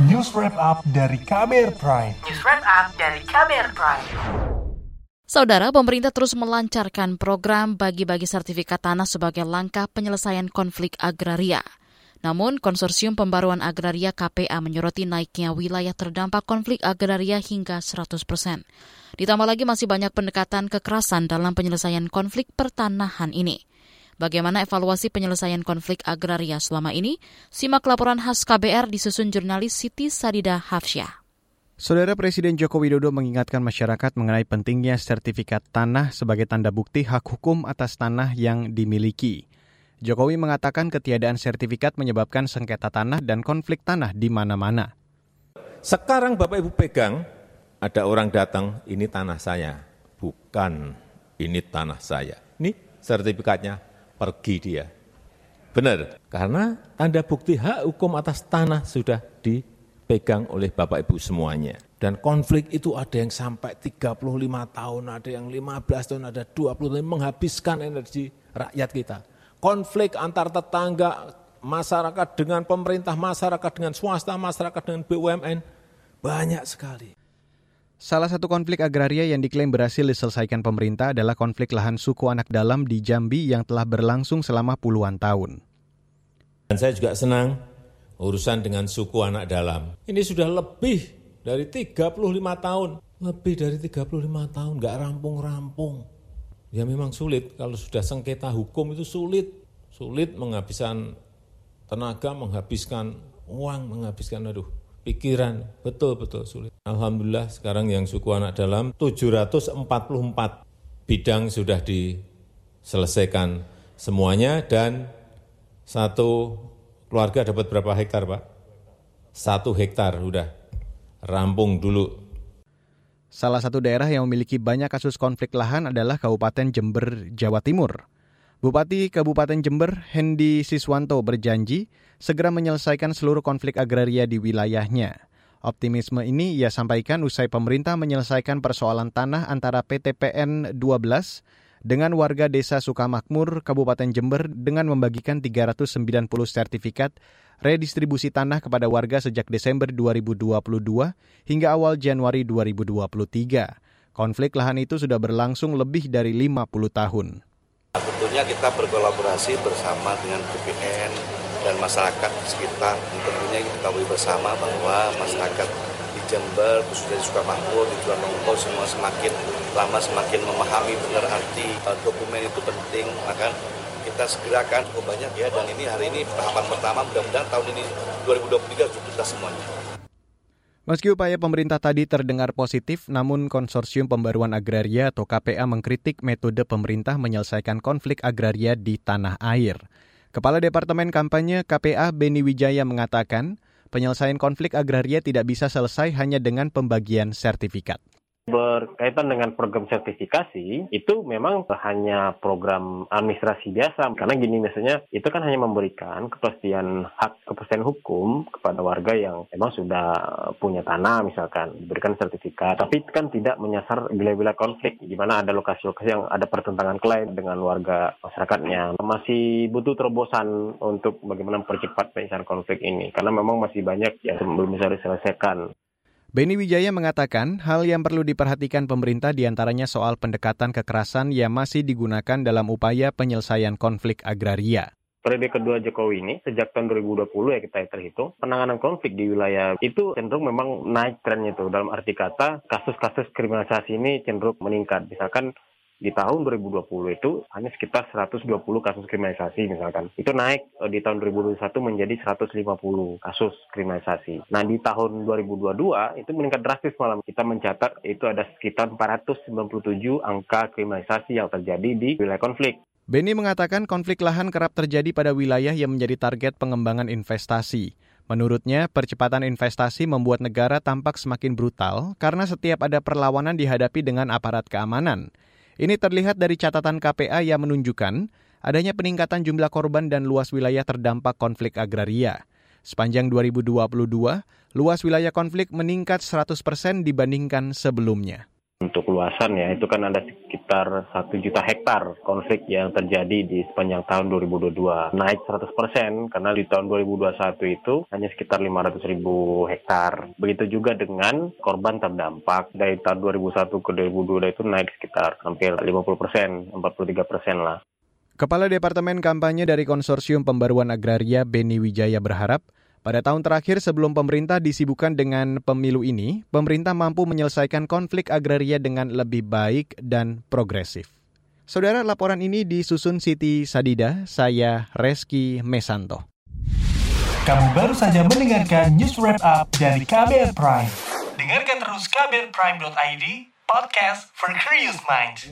News Wrap Up dari KBR Prime. News Wrap Up dari KBR Prime. Saudara, pemerintah terus melancarkan program bagi-bagi sertifikat tanah sebagai langkah penyelesaian konflik agraria. Namun, Konsorsium Pembaruan Agraria KPA menyoroti naiknya wilayah terdampak konflik agraria hingga 100 persen. Ditambah lagi masih banyak pendekatan kekerasan dalam penyelesaian konflik pertanahan ini. Bagaimana evaluasi penyelesaian konflik agraria selama ini? Simak laporan khas KBR disusun jurnalis Siti Sadida Hafsyah. Saudara Presiden Joko Widodo mengingatkan masyarakat mengenai pentingnya sertifikat tanah sebagai tanda bukti hak hukum atas tanah yang dimiliki. Jokowi mengatakan ketiadaan sertifikat menyebabkan sengketa tanah dan konflik tanah di mana-mana. Sekarang Bapak Ibu pegang, ada orang datang, ini tanah saya. Bukan, ini tanah saya. Ini sertifikatnya, pergi dia. Benar, karena tanda bukti hak hukum atas tanah sudah dipegang oleh Bapak Ibu semuanya. Dan konflik itu ada yang sampai 35 tahun, ada yang 15 tahun, ada 20 tahun, menghabiskan energi rakyat kita konflik antar tetangga, masyarakat dengan pemerintah, masyarakat dengan swasta, masyarakat dengan BUMN, banyak sekali. Salah satu konflik agraria yang diklaim berhasil diselesaikan pemerintah adalah konflik lahan suku anak dalam di Jambi yang telah berlangsung selama puluhan tahun. Dan saya juga senang urusan dengan suku anak dalam. Ini sudah lebih dari 35 tahun. Lebih dari 35 tahun, nggak rampung-rampung. Ya memang sulit, kalau sudah sengketa hukum itu sulit. Sulit menghabiskan tenaga, menghabiskan uang, menghabiskan aduh pikiran. Betul-betul sulit. Alhamdulillah sekarang yang suku anak dalam 744 bidang sudah diselesaikan semuanya dan satu keluarga dapat berapa hektar Pak? Satu hektar sudah rampung dulu Salah satu daerah yang memiliki banyak kasus konflik lahan adalah Kabupaten Jember, Jawa Timur. Bupati Kabupaten Jember, Hendi Siswanto berjanji segera menyelesaikan seluruh konflik agraria di wilayahnya. Optimisme ini ia sampaikan usai pemerintah menyelesaikan persoalan tanah antara PTPN 12 dengan warga Desa Sukamakmur, Kabupaten Jember dengan membagikan 390 sertifikat redistribusi tanah kepada warga sejak Desember 2022 hingga awal Januari 2023. Konflik lahan itu sudah berlangsung lebih dari 50 tahun. Tentunya kita berkolaborasi bersama dengan BPN dan masyarakat sekitar. Tentunya kita ketahui bersama bahwa masyarakat di Jember, khususnya di Sukamakmur, di Curanmongko semua semakin lama semakin memahami benar arti uh, dokumen itu penting. Maka kita segerakan cukup banyak ya dan ini hari ini tahapan pertama mudah-mudahan tahun ini 2023 sudah semuanya. Meski upaya pemerintah tadi terdengar positif, namun Konsorsium Pembaruan Agraria atau KPA mengkritik metode pemerintah menyelesaikan konflik agraria di tanah air. Kepala Departemen Kampanye KPA Beni Wijaya mengatakan, penyelesaian konflik agraria tidak bisa selesai hanya dengan pembagian sertifikat berkaitan dengan program sertifikasi itu memang hanya program administrasi biasa. Karena gini misalnya itu kan hanya memberikan kepastian hak kepastian hukum kepada warga yang memang sudah punya tanah misalkan. Diberikan sertifikat. Tapi kan tidak menyasar bila-bila konflik. Di mana ada lokasi-lokasi yang ada pertentangan klaim dengan warga masyarakatnya. Masih butuh terobosan untuk bagaimana mempercepat penyelesaian konflik ini. Karena memang masih banyak yang belum bisa diselesaikan Beni Wijaya mengatakan hal yang perlu diperhatikan pemerintah di antaranya soal pendekatan kekerasan yang masih digunakan dalam upaya penyelesaian konflik agraria. Periode kedua Jokowi ini sejak tahun 2020 ya kita terhitung penanganan konflik di wilayah itu cenderung memang naik trennya itu. Dalam arti kata kasus-kasus kriminalisasi ini cenderung meningkat. Misalkan di tahun 2020 itu hanya sekitar 120 kasus kriminalisasi misalkan. Itu naik eh, di tahun 2021 menjadi 150 kasus kriminalisasi. Nah di tahun 2022 itu meningkat drastis malam. Kita mencatat itu ada sekitar 497 angka kriminalisasi yang terjadi di wilayah konflik. Beni mengatakan konflik lahan kerap terjadi pada wilayah yang menjadi target pengembangan investasi. Menurutnya, percepatan investasi membuat negara tampak semakin brutal karena setiap ada perlawanan dihadapi dengan aparat keamanan. Ini terlihat dari catatan KPA yang menunjukkan adanya peningkatan jumlah korban dan luas wilayah terdampak konflik agraria. Sepanjang 2022, luas wilayah konflik meningkat 100 persen dibandingkan sebelumnya. Untuk luasan ya, itu kan ada sekitar satu juta hektar konflik yang terjadi di sepanjang tahun 2022. Naik 100% karena di tahun 2021 itu hanya sekitar 500 ribu hektar. Begitu juga dengan korban terdampak dari tahun 2001 ke 2022 itu naik sekitar hampir 50%, 43% lah. Kepala Departemen Kampanye dari Konsorsium Pembaruan Agraria Beni Wijaya berharap pada tahun terakhir sebelum pemerintah disibukkan dengan pemilu ini, pemerintah mampu menyelesaikan konflik agraria dengan lebih baik dan progresif. Saudara, laporan ini disusun Siti Sadida, saya Reski Mesanto. Kamu baru saja mendengarkan news wrap up dari KBR Prime. Dengarkan terus kbrprime.id, podcast for curious minds.